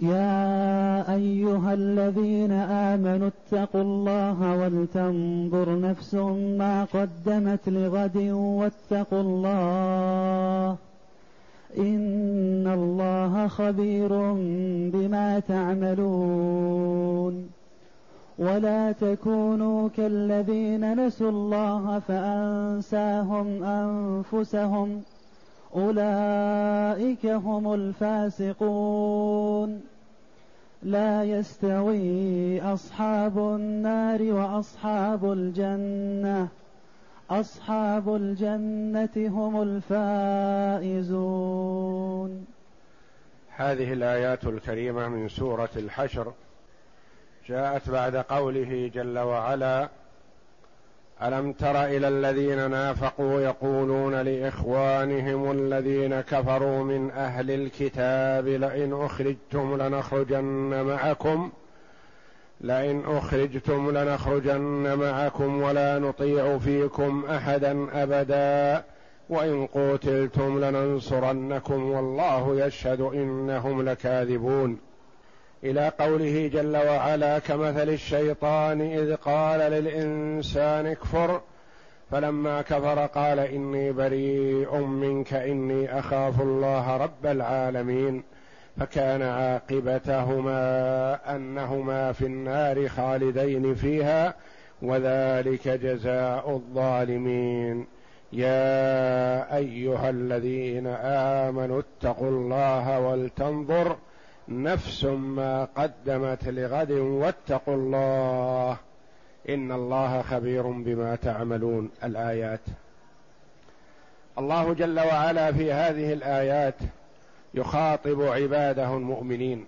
يا أيها الذين آمنوا اتقوا الله ولتنظر نفس ما قدمت لغد واتقوا الله إن الله خبير بما تعملون ولا تكونوا كالذين نسوا الله فأنساهم أنفسهم أولئك هم الفاسقون لا يستوي أصحاب النار وأصحاب الجنة. أصحاب الجنة هم الفائزون. هذه الآيات الكريمة من سورة الحشر. جاءت بعد قوله جل وعلا ألم تر إلى الذين نافقوا يقولون لإخوانهم الذين كفروا من أهل الكتاب لئن أخرجتم لنخرجن معكم لئن أخرجتم لنخرجن معكم ولا نطيع فيكم أحدا أبدا وإن قوتلتم لننصرنكم والله يشهد إنهم لكاذبون إلى قوله جل وعلا كمثل الشيطان إذ قال للإنسان اكفر فلما كفر قال إني بريء منك إني أخاف الله رب العالمين فكان عاقبتهما أنهما في النار خالدين فيها وذلك جزاء الظالمين. يا أيها الذين آمنوا اتقوا الله ولتنظر نفس ما قدمت لغد واتقوا الله إن الله خبير بما تعملون الآيات. الله جل وعلا في هذه الآيات يخاطب عباده المؤمنين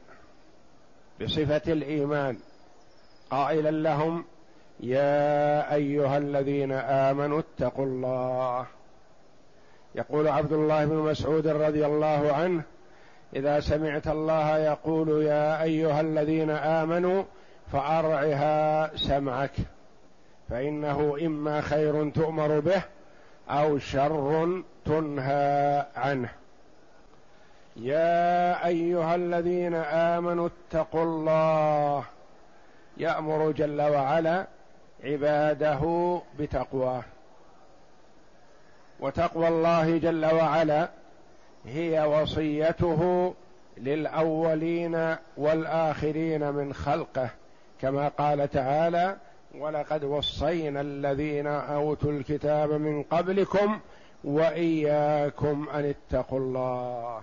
بصفة الإيمان. قائلا لهم يا أيها الذين آمنوا اتقوا الله. يقول عبد الله بن مسعود رضي الله عنه إذا سمعت الله يقول يا أيها الذين آمنوا فأرعها سمعك فإنه إما خير تؤمر به أو شر تنهى عنه. يا أيها الذين آمنوا اتقوا الله يأمر جل وعلا عباده بتقواه. وتقوى الله جل وعلا هي وصيته للأولين والآخرين من خلقه كما قال تعالى ولقد وصينا الذين أوتوا الكتاب من قبلكم وإياكم أن اتقوا الله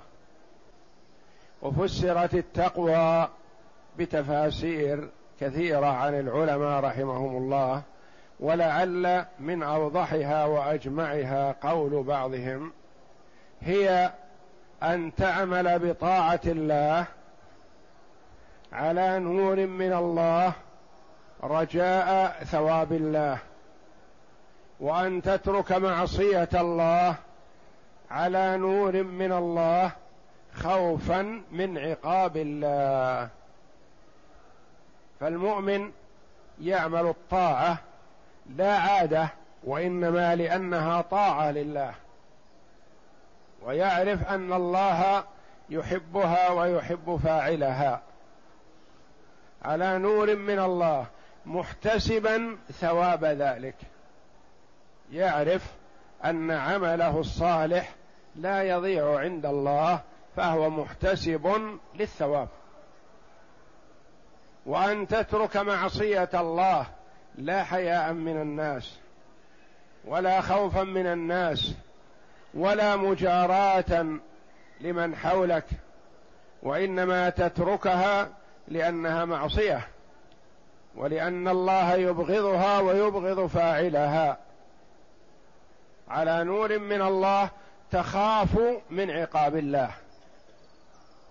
وفسرت التقوى بتفاسير كثيرة عن العلماء رحمهم الله ولعل من أوضحها وأجمعها قول بعضهم هي أن تعمل بطاعة الله على نور من الله رجاء ثواب الله وأن تترك معصية الله على نور من الله خوفا من عقاب الله. فالمؤمن يعمل الطاعة لا عادة وإنما لأنها طاعة لله. ويعرف أن الله يحبها ويحب فاعلها. على نور من الله محتسبا ثواب ذلك. يعرف أن عمله الصالح لا يضيع عند الله فهو محتسب للثواب. وأن تترك معصية الله لا حياء من الناس ولا خوفا من الناس ولا مجاراة لمن حولك وإنما تتركها لأنها معصية ولأن الله يبغضها ويبغض فاعلها. على نور من الله تخاف من عقاب الله.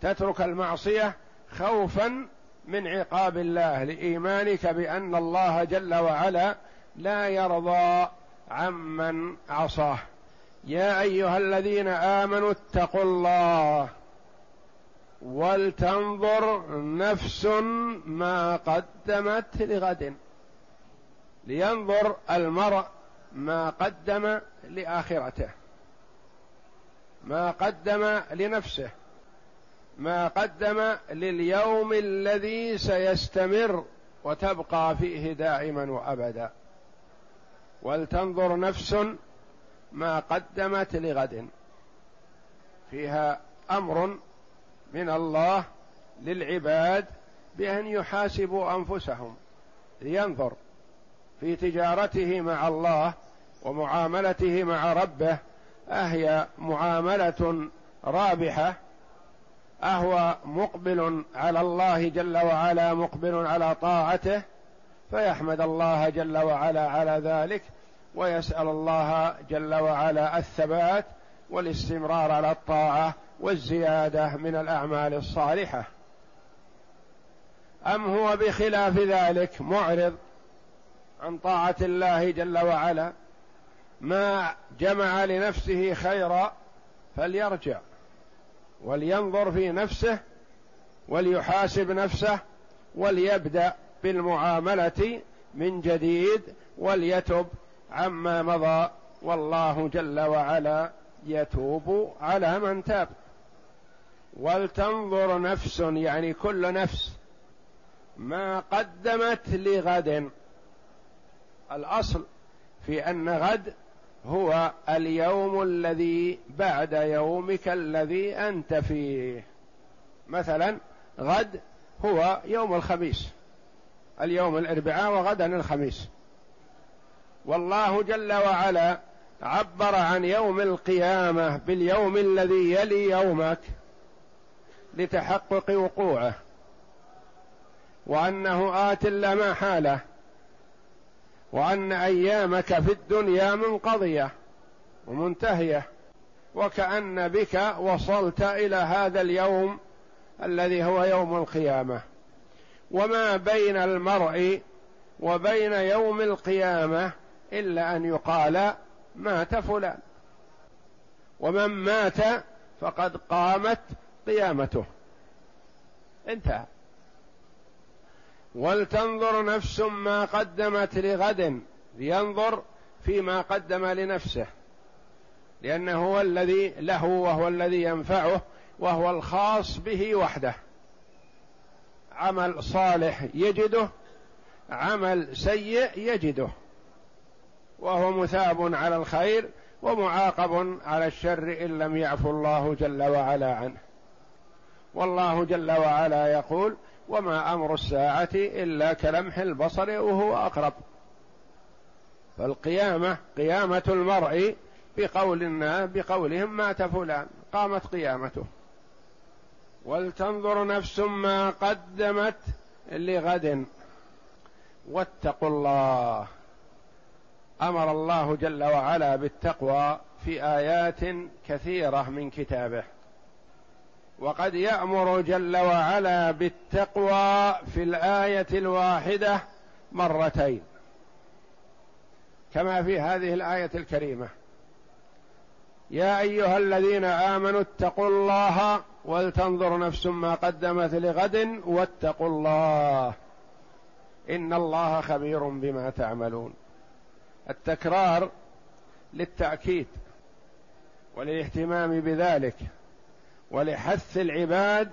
تترك المعصية خوفا من عقاب الله لإيمانك بأن الله جل وعلا لا يرضى عمن عصاه. يا أيها الذين آمنوا اتقوا الله ولتنظر نفس ما قدمت لغد. لينظر المرء ما قدم لآخرته. ما قدم لنفسه. ما قدم لليوم الذي سيستمر وتبقى فيه دائما وأبدا. ولتنظر نفس ما قدمت لغد. فيها أمر من الله للعباد بأن يحاسبوا أنفسهم لينظر في تجارته مع الله ومعاملته مع ربه. أهي معاملة رابحة. أهو مقبل على الله جل وعلا مقبل على طاعته. فيحمد الله جل وعلا على ذلك. ويسأل الله جل وعلا الثبات والاستمرار على الطاعة والزيادة من الأعمال الصالحة. أم هو بخلاف ذلك معرض عن طاعة الله جل وعلا؟ ما جمع لنفسه خيرا فليرجع ولينظر في نفسه وليحاسب نفسه وليبدأ بالمعاملة من جديد وليتب عما مضى والله جل وعلا يتوب على من تاب. ولتنظر نفس يعني كل نفس ما قدمت لغد. الأصل في أن غد هو اليوم الذي بعد يومك الذي أنت فيه. مثلا غد هو يوم الخميس اليوم الأربعاء وغدا الخميس. والله جل وعلا عبر عن يوم القيامة باليوم الذي يلي يومك لتحقق وقوعه وأنه آت لا محاله وأن أيامك في الدنيا منقضية ومنتهية وكأن بك وصلت إلى هذا اليوم الذي هو يوم القيامة. وما بين المرء وبين يوم القيامة إلا أن يقال مات فلان. ومن مات فقد قامت قيامته. انتهى. ولتنظر نفس ما قدمت لغد لينظر فيما قدم لنفسه. لأنه هو الذي له وهو الذي ينفعه وهو الخاص به وحده. عمل صالح يجده عمل سيء يجده. وهو مثاب على الخير ومعاقب على الشر إن لم يعفو الله جل وعلا عنه. والله جل وعلا يقول وما أمر الساعة إلا كلمح البصر وهو أقرب. فالقيامة قيامة المرء بقول الناس بقولهم مات فلان قامت قيامته. ولتنظر نفس ما قدمت لغد. واتقوا الله أمر الله جل وعلا بالتقوى في آيات كثيرة من كتابه. وقد يأمر جل وعلا بالتقوى في الآية الواحدة مرتين. كما في هذه الآية الكريمة. يا أيها الذين آمنوا اتقوا الله ولتنظر نفس ما قدمت لغد واتقوا الله. إن الله خبير بما تعملون. التكرار للتأكيد وللاهتمام بذلك ولحث العباد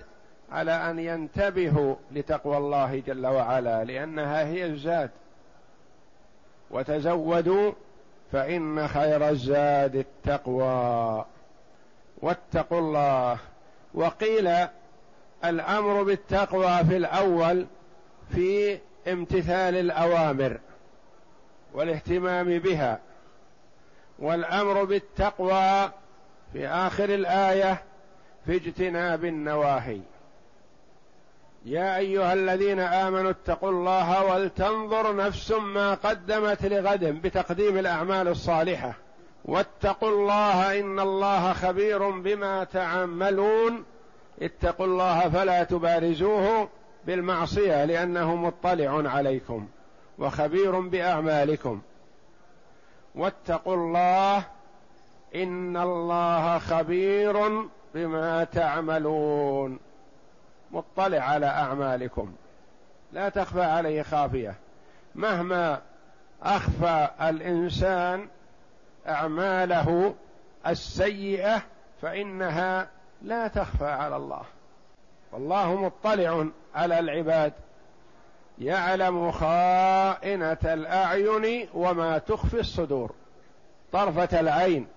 على أن ينتبهوا لتقوى الله جل وعلا لأنها هي الزاد. وتزودوا فإن خير الزاد التقوى. واتقوا الله. وقيل الأمر بالتقوى في الأول في امتثال الأوامر. والاهتمام بها والأمر بالتقوى في آخر الآية في اجتناب النواهي. يا أيها الذين آمنوا اتقوا الله ولتنظر نفس ما قدمت لغد بتقديم الأعمال الصالحة. واتقوا الله إن الله خبير بما تعملون. اتقوا الله فلا تبارزوه بالمعصية لأنه مطلع عليكم. وخبير بأعمالكم. واتقوا الله إن الله خبير بما تعملون. مطلع على أعمالكم. لا تخفى عليه خافية. مهما أخفى الإنسان أعماله السيئة فإنها لا تخفى على الله. والله مطلع على العباد. يعلم خائنة الأعين وما تخفي الصدور. طرفة العين.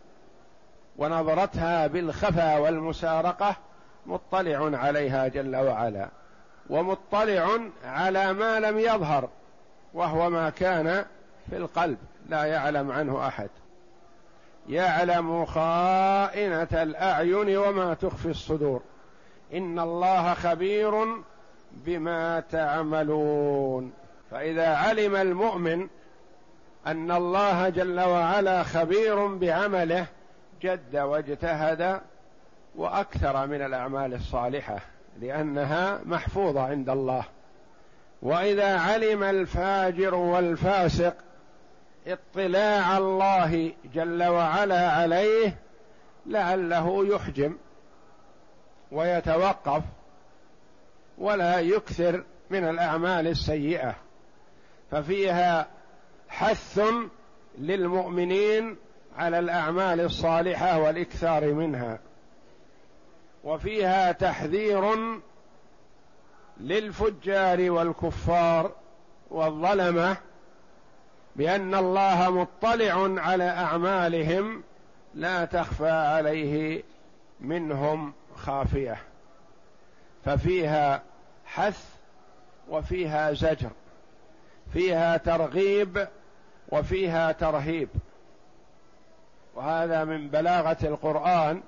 ونظرتها بالخفا والمسارقة مطلع عليها جل وعلا. ومطلع على ما لم يظهر. وهو ما كان في القلب. لا يعلم عنه أحد. يعلم خائنة الأعين وما تخفي الصدور. إن الله خبير بما تعملون. فإذا علم المؤمن أن الله جل وعلا خبير بعمله جد واجتهد وأكثر من الأعمال الصالحة لأنها محفوظة عند الله. وإذا علم الفاجر والفاسق اطلاع الله جل وعلا عليه لعله يحجم ويتوقف ولا يكثر من الأعمال السيئة ففيها حث للمؤمنين على الأعمال الصالحة والإكثار منها وفيها تحذير للفجار والكفار والظلمة بأن الله مطلع على أعمالهم لا تخفى عليه منهم خافية ففيها حث وفيها زجر فيها ترغيب وفيها ترهيب. وهذا من بلاغة القرآن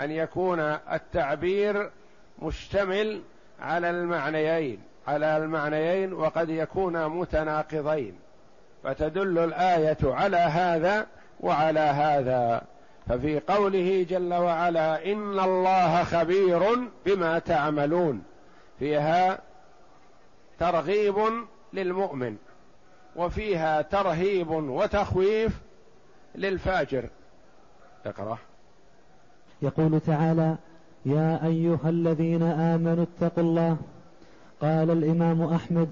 أن يكون التعبير مشتمل على المعنيين على المعنيين وقد يكون متناقضين. فتدل الآية على هذا وعلى هذا. ففي قوله جل وعلا إن الله خبير بما تعملون. فيها ترغيب للمؤمن وفيها ترهيب وتخويف للفاجر. اقرأ. يقول تعالى يا أيها الذين آمنوا اتقوا الله. قال الإمام أحمد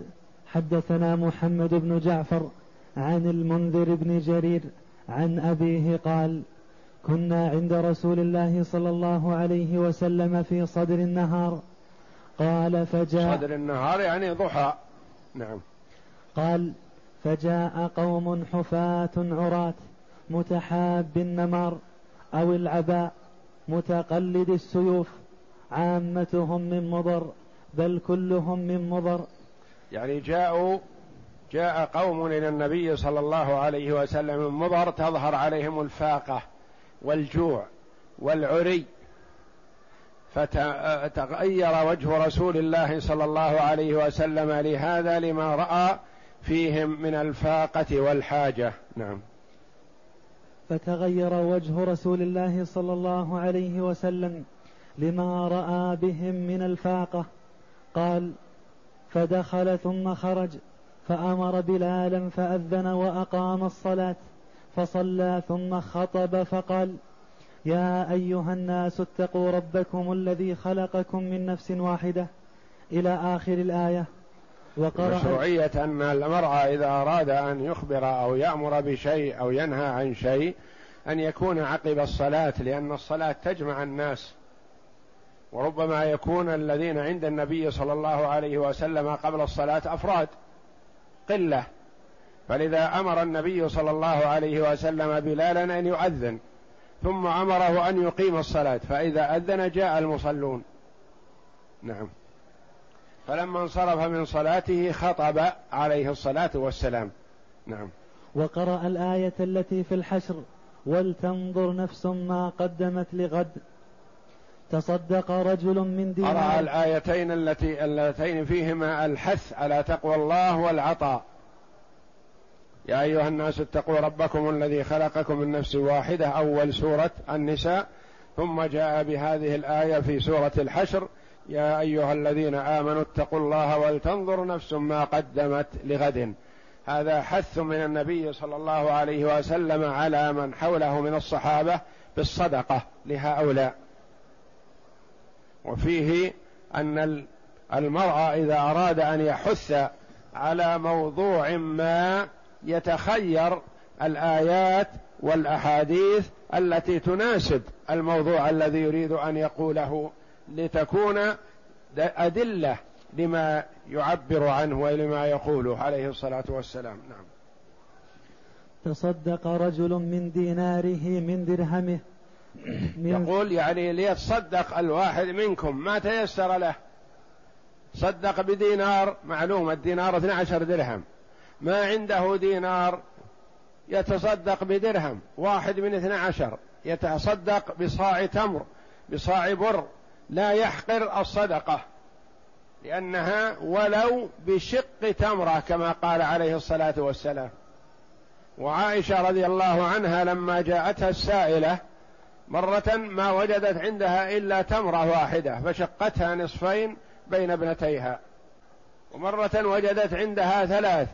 حدثنا محمد بن جعفر عن المنذر بن جرير عن أبيه قال كنا عند رسول الله صلى الله عليه وسلم في صدر النهار قال فجاء صدر النهار يعني ضحى. نعم. قال فجاء قوم حفاة عراة متحاب النمار أو العباء متقلد السيوف عامتهم من مضر بل كلهم من مضر. يعني جاءوا جاء قوم إلى النبي صلى الله عليه وسلم من مضر تظهر عليهم الفاقة والجوع والعري فتغير وجه رسول الله صلى الله عليه وسلم لهذا لما رأى فيهم من الفاقة والحاجة. نعم. فتغير وجه رسول الله صلى الله عليه وسلم لما رأى بهم من الفاقة. قال فدخل ثم خرج فأمر بلالا فأذن وأقام الصلاة فصلى ثم خطب فقال يا أيها الناس اتقوا ربكم الذي خلقكم من نفس واحدة إلى آخر الآية. وقرأ مشروعية أن المرأة إذا أراد أن يخبر أو يأمر بشيء أو ينهى عن شيء أن يكون عقب الصلاة لأن الصلاة تجمع الناس. وربما يكون الذين عند النبي صلى الله عليه وسلم قبل الصلاة أفراد قلة. فلذا أمر النبي صلى الله عليه وسلم بلالا أن يؤذن. ثم أمره أن يقيم الصلاة فإذا أذن جاء المصلون. نعم. فلما انصرف من صلاته خطب عليه الصلاة والسلام. نعم. وقرأ الآية التي في الحشر ولتنظر نفس ما قدمت لغد تصدق رجل من دينار. قرأ الآيتين التي اللتين فيهما الحث على تقوى الله والعطاء. يا أيها الناس اتقوا ربكم الذي خلقكم من نفس واحدة أول سورة النساء. ثم جاء بهذه الآية في سورة الحشر. يا أيها الذين آمنوا اتقوا الله ولتنظر نفس ما قدمت لغد. هذا حث من النبي صلى الله عليه وسلم على من حوله من الصحابة بالصدقة لهؤلاء. وفيه أن المرء إذا أراد أن يحث على موضوع ما يتخير الآيات والأحاديث التي تناسب الموضوع الذي يريد أن يقوله لتكون أدلة لما يعبر عنه ولما يقوله عليه الصلاة والسلام. نعم. تصدق رجل من ديناره من درهمه. من يقول يعني ليتصدق الواحد منكم ما تيسر له. صدق بدينار معلوم الدينار 12 درهم. ما عنده دينار يتصدق بدرهم. واحد من اثنى عشر يتصدق بصاع تمر بصاع بر. لا يحقر الصدقة لأنها ولو بشق تمرة كما قال عليه الصلاة والسلام. وعائشة رضي الله عنها لما جاءتها السائلة مرة ما وجدت عندها إلا تمرة واحدة فشقتها نصفين بين ابنتيها. ومرة وجدت عندها ثلاث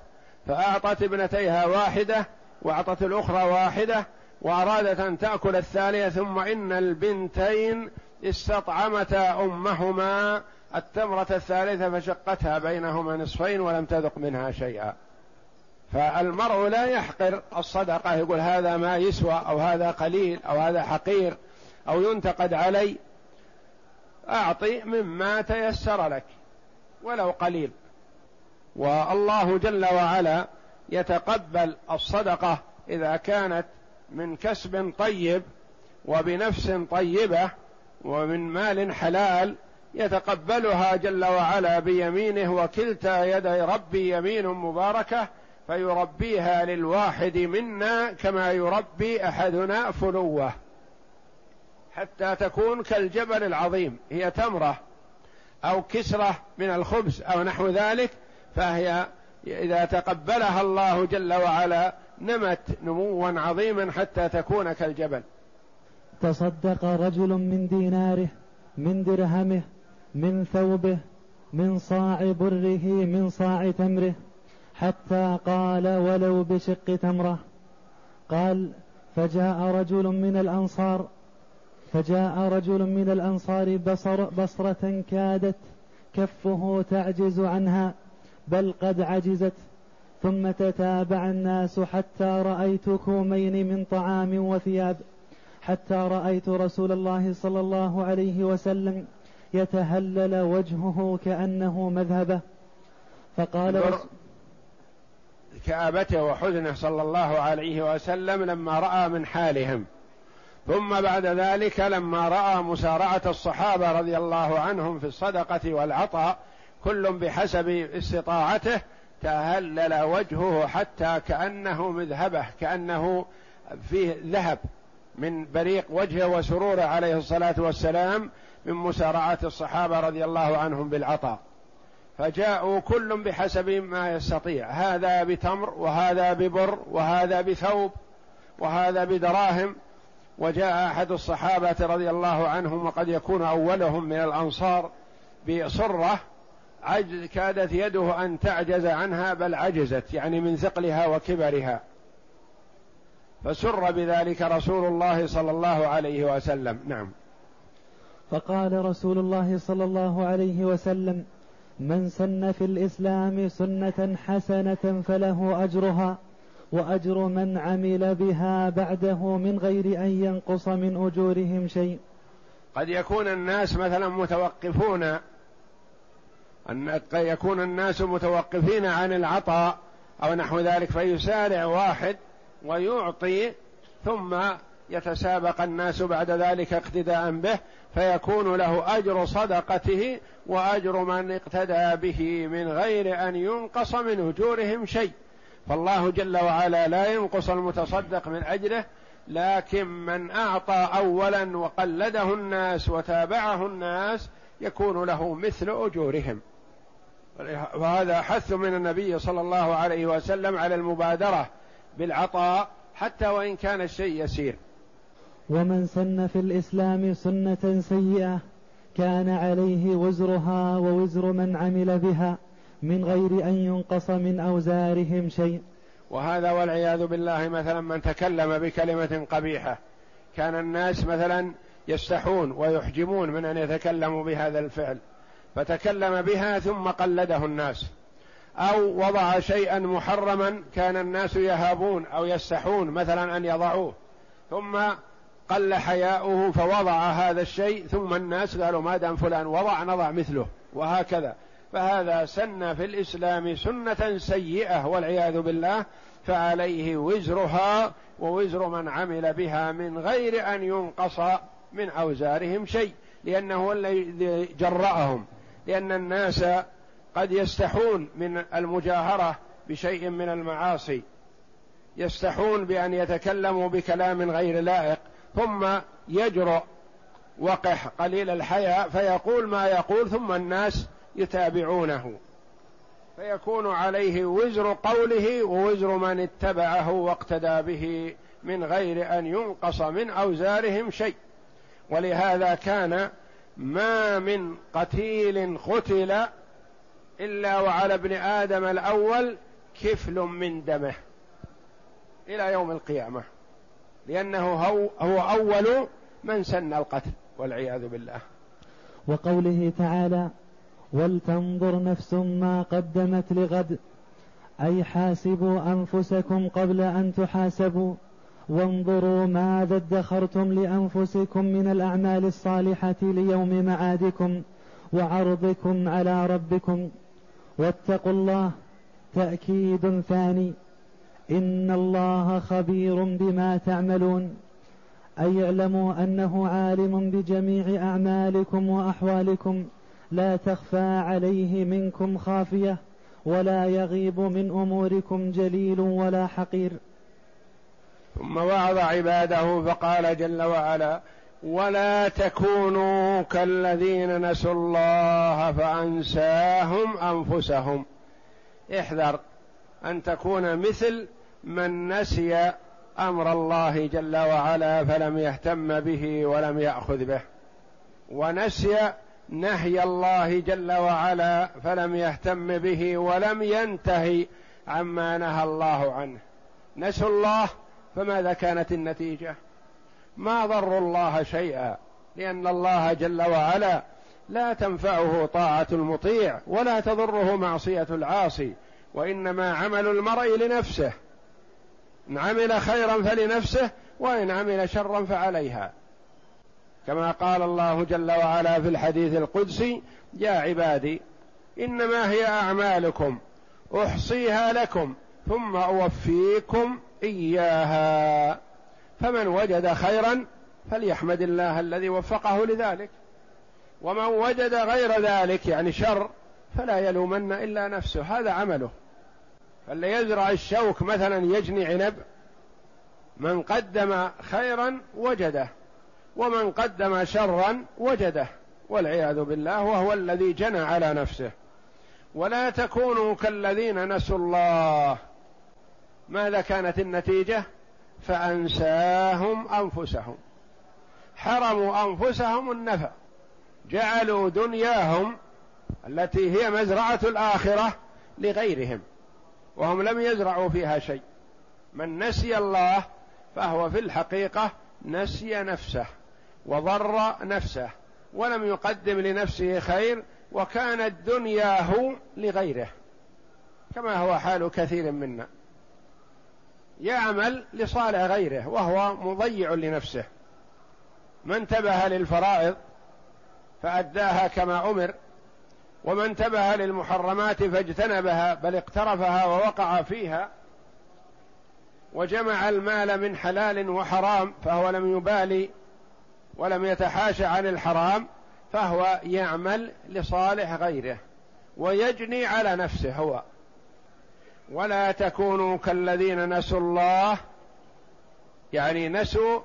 فأعطت ابنتيها واحدة وأعطت الأخرى واحدة وأرادت أن تأكل الثانية ثم إن البنتين استطعمتا أمهما التمرة الثالثة فشقتها بينهما نصفين ولم تذق منها شيئا. فالمرء لا يحقر الصدقة يقول هذا ما يسوى أو هذا قليل أو هذا حقير أو ينتقد علي. أعطي مما تيسر لك ولو قليل. والله جل وعلا يتقبل الصدقة إذا كانت من كسب طيب وبنفس طيبة ومن مال حلال يتقبلها جل وعلا بيمينه وكلتا يدي ربي يمين مباركة فيربيها للواحد منا كما يربي أحدنا فلوة. حتى تكون كالجبل العظيم هي تمرة أو كسرة من الخبز أو نحو ذلك فهي إذا تقبلها الله جل وعلا نمت نموا عظيما حتى تكون كالجبل. تصدق رجل من ديناره من درهمه من ثوبه من صاع بره من صاع تمره حتى قال ولو بشق تمره. قال فجاء رجل من الأنصار فجاء رجل من الأنصار بصر بصرة كادت كفه تعجز عنها. بل قد عجزت. ثم تتابع الناس حتى رأيت كومين من طعام وثياب حتى رأيت رسول الله صلى الله عليه وسلم يتهلل وجهه كأنه مذهبه. فقال كآبته وحزنه صلى الله عليه وسلم لما رأى من حالهم. ثم بعد ذلك لما رأى مسارعة الصحابة رضي الله عنهم في الصدقة والعطاء كل بحسب استطاعته تهلل وجهه حتى كأنه مذهبه كأنه فيه ذهب من بريق وجهه وسروره عليه الصلاة والسلام من مسارعة الصحابة رضي الله عنهم بالعطاء. فجاءوا كل بحسب ما يستطيع. هذا بتمر وهذا ببر وهذا بثوب وهذا بدراهم. وجاء أحد الصحابة رضي الله عنهم وقد يكون أولهم من الأنصار بصره عجز كادت يده أن تعجز عنها بل عجزت يعني من ثقلها وكبرها. فسر بذلك رسول الله صلى الله عليه وسلم. نعم. فقال رسول الله صلى الله عليه وسلم من سن في الإسلام سنة حسنة فله أجرها وأجر من عمل بها بعده من غير أن ينقص من أجورهم شيء. قد يكون الناس مثلا متوقفون أن يكون الناس متوقفين عن العطاء أو نحو ذلك فيسارع واحد ويعطي ثم يتسابق الناس بعد ذلك اقتداء به فيكون له أجر صدقته وأجر من اقتدى به من غير أن ينقص من أجورهم شيء. فالله جل وعلا لا ينقص المتصدق من اجره لكن من أعطى اولا وقلده الناس وتابعه الناس يكون له مثل أجورهم. وهذا حث من النبي صلى الله عليه وسلم على المبادرة بالعطاء حتى وإن كان الشيء يسير. ومن سن في الإسلام سنة سيئة كان عليه وزرها ووزر من عمل بها من غير أن ينقص من أوزارهم شيء. وهذا والعياذ بالله مثلا من تكلم بكلمة قبيحة. كان الناس مثلا يستحون ويحجمون من أن يتكلموا بهذا الفعل. فتكلم بها ثم قلده الناس. أو وضع شيئا محرما كان الناس يهابون أو يستحون مثلا أن يضعوه. ثم قل حياؤه فوضع هذا الشيء ثم الناس قالوا ما دام فلان وضع نضع مثله وهكذا. فهذا سن في الإسلام سنة سيئة والعياذ بالله فعليه وزرها ووزر من عمل بها من غير أن ينقص من أوزارهم شيء لأنه هو الذي جرأهم. لأن الناس قد يستحون من المجاهرة بشيء من المعاصي. يستحون بأن يتكلموا بكلام غير لائق ثم يجرؤ وقح قليل الحياء فيقول ما يقول ثم الناس يتابعونه. فيكون عليه وزر قوله ووزر من اتبعه واقتدى به من غير أن ينقص من أوزارهم شيء. ولهذا كان ما من قتيل قتل إلا وعلى ابن آدم الأول كفل من دمه إلى يوم القيامة لأنه هو, هو أول من سن القتل والعياذ بالله. وقوله تعالى ولتنظر نفس ما قدمت لغد أي حاسبوا أنفسكم قبل أن تحاسبوا. وانظروا ماذا ادخرتم لأنفسكم من الأعمال الصالحة ليوم معادكم وعرضكم على ربكم. واتقوا الله تأكيد ثاني. إن الله خبير بما تعملون. أي اعلموا أنه عالم بجميع أعمالكم وأحوالكم. لا تخفى عليه منكم خافية ولا يغيب من أموركم جليل ولا حقير. ثم وعظ عباده فقال جل وعلا ولا تكونوا كالذين نسوا الله فأنساهم أنفسهم. احذر أن تكون مثل من نسي أمر الله جل وعلا فلم يهتم به ولم يأخذ به. ونسي نهي الله جل وعلا فلم يهتم به ولم ينتهي عما نهى الله عنه. نسوا الله فماذا كانت النتيجة؟ ما ضروا الله شيئا لأن الله جل وعلا لا تنفعه طاعة المطيع ولا تضره معصية العاصي وإنما عمل المرء لنفسه. إن عمل خيرا فلنفسه وإن عمل شرا فعليها. كما قال الله جل وعلا في الحديث القدسي يا عبادي إنما هي أعمالكم أحصيها لكم ثم أوفيكم إياها. فمن وجد خيرا فليحمد الله الذي وفقه لذلك. ومن وجد غير ذلك يعني شر فلا يلومن إلا نفسه. هذا عمله. فاللي يزرع الشوك مثلا يجني عنب. من قدم خيرا وجده. ومن قدم شرا وجده. والعياذ بالله وهو الذي جنى على نفسه. ولا تكونوا كالذين نسوا الله. ماذا كانت النتيجة؟ فأنساهم أنفسهم. حرموا أنفسهم النفع. جعلوا دنياهم التي هي مزرعة الآخرة لغيرهم وهم لم يزرعوا فيها شيء. من نسي الله فهو في الحقيقة نسي نفسه وضر نفسه ولم يقدم لنفسه خير وكانت دنياه لغيره كما هو حال كثير منا. يعمل لصالح غيره وهو مضيع لنفسه. ما انتبه للفرائض فأداها كما أمر وما انتبه للمحرمات فاجتنبها بل اقترفها ووقع فيها وجمع المال من حلال وحرام فهو لم يبالي ولم يتحاشى عن الحرام فهو يعمل لصالح غيره ويجني على نفسه هو. ولا تكونوا كالذين نسوا الله. يعني نسوا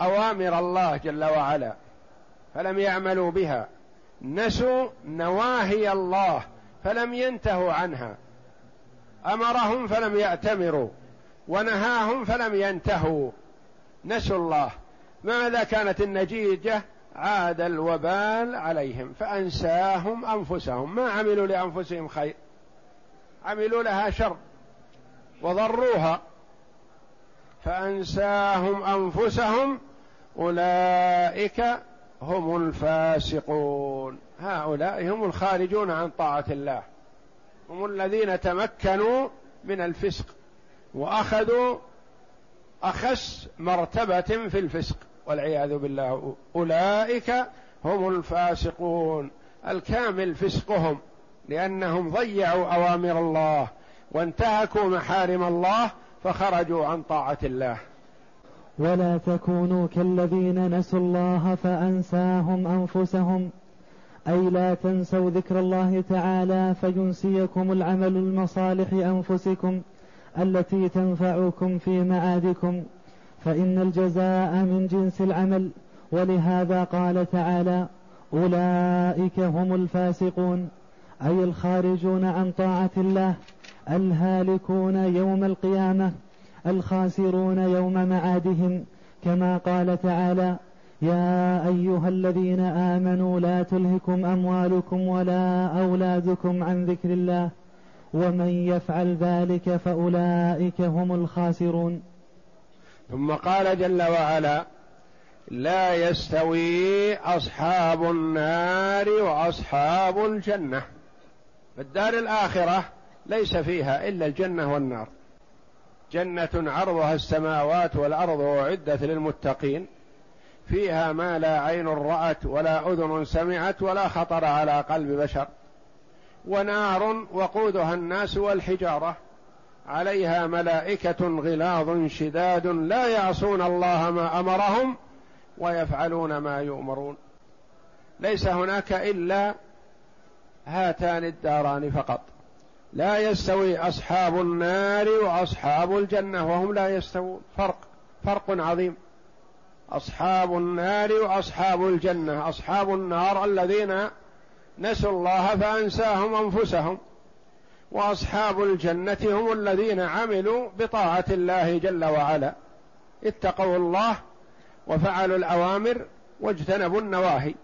أوامر الله جل وعلا فلم يعملوا بها. نسوا نواهي الله فلم ينتهوا عنها. أمرهم فلم يأتمروا ونهاهم فلم ينتهوا. نسوا الله. ماذا كانت النتيجة؟ عاد الوبال عليهم فأنساهم أنفسهم. ما عملوا لأنفسهم خير. عملوا لها شر وضروها فأنساهم أنفسهم أولئك هم الفاسقون. هؤلاء هم الخارجون عن طاعة الله هم الذين تمكنوا من الفسق وأخذوا أخس مرتبة في الفسق والعياذ بالله. أولئك هم الفاسقون الكامل فسقهم. لأنهم ضيعوا أوامر الله وانتهكوا محارم الله فخرجوا عن طاعة الله. ولا تكونوا كالذين نسوا الله فأنساهم أنفسهم. أي لا تنسوا ذكر الله تعالى فينسيكم العمل المصالح أنفسكم التي تنفعكم في معادكم. فإن الجزاء من جنس العمل ولهذا قال تعالى أولئك هم الفاسقون. أي الخارجون عن طاعة الله؟ الهالكون يوم القيامة الخاسرون يوم معادهم. كما قال تعالى يا أيها الذين آمنوا لا تلهكم أموالكم ولا أولادكم عن ذكر الله ومن يفعل ذلك فأولئك هم الخاسرون. ثم قال جل وعلا لا يستوي أصحاب النار وأصحاب الجنة. الدار الآخرة ليس فيها إلا الجنة والنار. جنة عرضها السماوات والأرض اعدت للمتقين. فيها ما لا عين رأت ولا أذن سمعت ولا خطر على قلب بشر. ونار وقودها الناس والحجارة. عليها ملائكة غلاظ شداد لا يعصون الله ما أمرهم ويفعلون ما يؤمرون. ليس هناك إلا هاتان الداران فقط. لا يستوي أصحاب النار وأصحاب الجنة وهم لا يستوون. فرق فرق عظيم. أصحاب النار وأصحاب الجنة. أصحاب النار الذين نسوا الله فأنساهم أنفسهم. وأصحاب الجنة هم الذين عملوا بطاعة الله جل وعلا. اتقوا الله وفعلوا الأوامر واجتنبوا النواهي.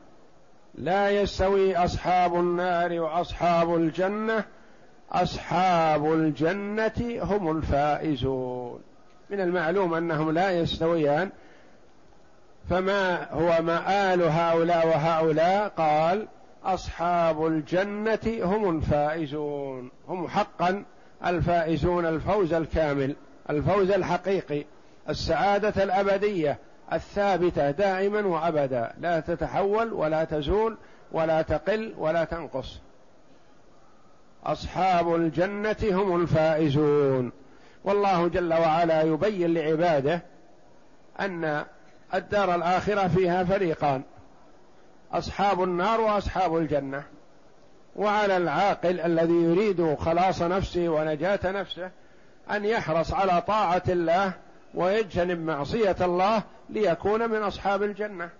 لا يستوي أصحاب النار وأصحاب الجنة. أصحاب الجنة هم الفائزون. من المعلوم أنهم لا يستويان. فما هو مآل هؤلاء وهؤلاء؟ قال أصحاب الجنة هم الفائزون. هم حقا الفائزون الفوز الكامل الفوز الحقيقي السعادة الأبدية الثابتة دائما وأبدا. لا تتحول ولا تزول ولا تقل ولا تنقص. أصحاب الجنة هم الفائزون. والله جل وعلا يبين لعباده أن الدار الآخرة فيها فريقان. أصحاب النار وأصحاب الجنة. وعلى العاقل الذي يريد خلاص نفسه ونجاة نفسه أن يحرص على طاعة الله ويجتنب معصية الله ليكون من أصحاب الجنة.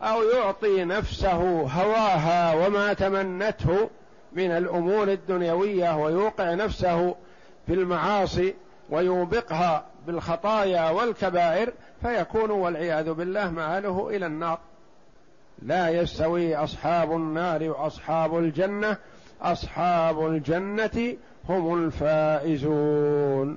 أو يعطي نفسه هواها وما تمنته من الأمور الدنيوية ويوقع نفسه في المعاصي ويوبقها بالخطايا والكبائر فيكون والعياذ بالله مآله إلى النار. لا يستوي أصحاب النار وأصحاب الجنة أصحاب الجنة هم الفائزون.